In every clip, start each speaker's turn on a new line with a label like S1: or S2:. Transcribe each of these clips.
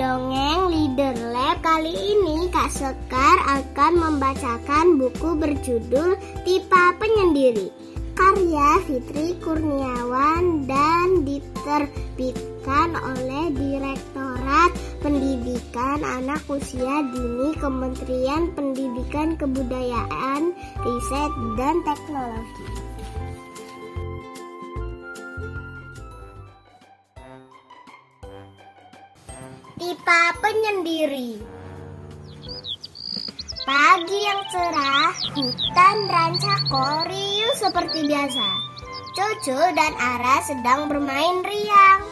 S1: Dongeng Leader Lab kali ini Kak Sekar akan membacakan buku berjudul Tipa Penyendiri karya Fitri Kurniawan dan diterbitkan oleh Direktorat Pendidikan Anak Usia Dini Kementerian Pendidikan Kebudayaan, Riset dan Teknologi. Tipa penyendiri Pagi yang cerah, hutan rancako riuh seperti biasa. Cucu dan Ara sedang bermain riang.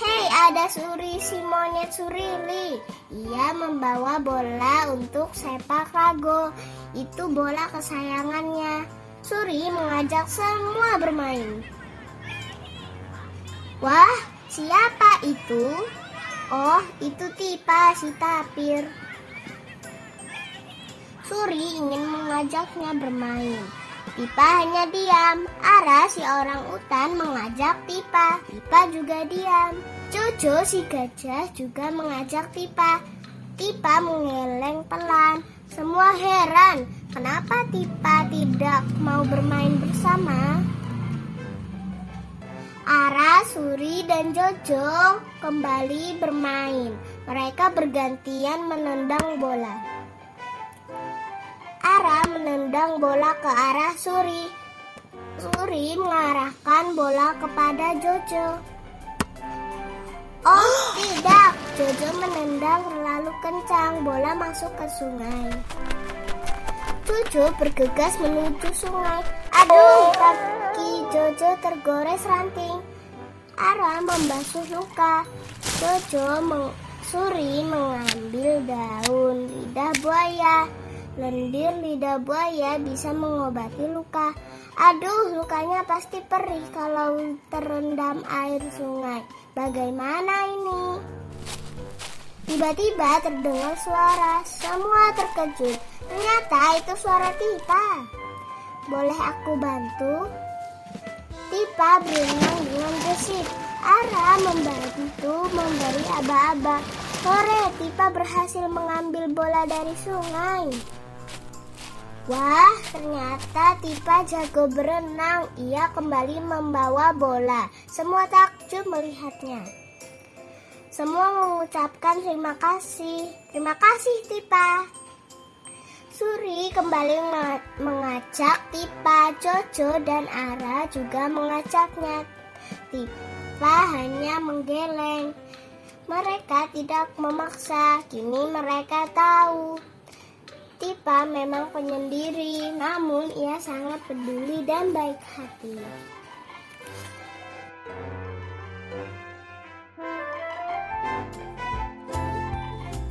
S1: Hei, ada Suri si monyet Surili. Ia membawa bola untuk sepak rago. Itu bola kesayangannya. Suri mengajak semua bermain. Wah, Siapa itu? Oh, itu Tipa si tapir. Suri ingin mengajaknya bermain. Tipa hanya diam. Ara si orang utan mengajak Tipa. Tipa juga diam. Cucu si gajah juga mengajak Tipa. Tipa mengeleng pelan. Semua heran, kenapa Tipa tidak mau bermain bersama? Suri, dan Jojo kembali bermain. Mereka bergantian menendang bola. Ara menendang bola ke arah Suri. Suri mengarahkan bola kepada Jojo. Oh, tidak! Jojo menendang terlalu kencang. Bola masuk ke sungai. Jojo bergegas menuju sungai. Aduh, kaki Jojo tergores ranting. Ara membasuh luka. Jojo meng Suri mengambil daun lidah buaya. Lendir lidah buaya bisa mengobati luka. Aduh, lukanya pasti perih kalau terendam air sungai. Bagaimana ini? Tiba-tiba terdengar suara. Semua terkejut. Ternyata itu suara Tipa. Boleh aku bantu? Tipa berenang dengan gesit. Ara membantu memberi aba-aba. Sore, Tipa berhasil mengambil bola dari sungai. Wah, ternyata Tipa jago berenang. Ia kembali membawa bola. Semua takjub melihatnya. Semua mengucapkan terima kasih. Terima kasih, Tipa. Suri kembali mengajak Tipa, Jojo, dan Ara juga mengajaknya. Tipa hanya menggeleng. Mereka tidak memaksa, kini mereka tahu. Tipa memang penyendiri, namun ia sangat peduli dan baik hati.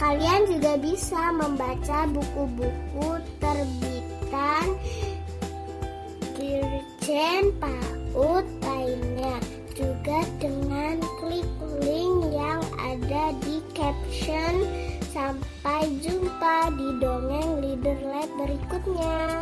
S1: Kalian juga bisa membaca buku-buku terbitan Dirjen PAUD lainnya juga dengan klik link yang ada di caption. Sampai jumpa di dongeng Leader Lab berikutnya.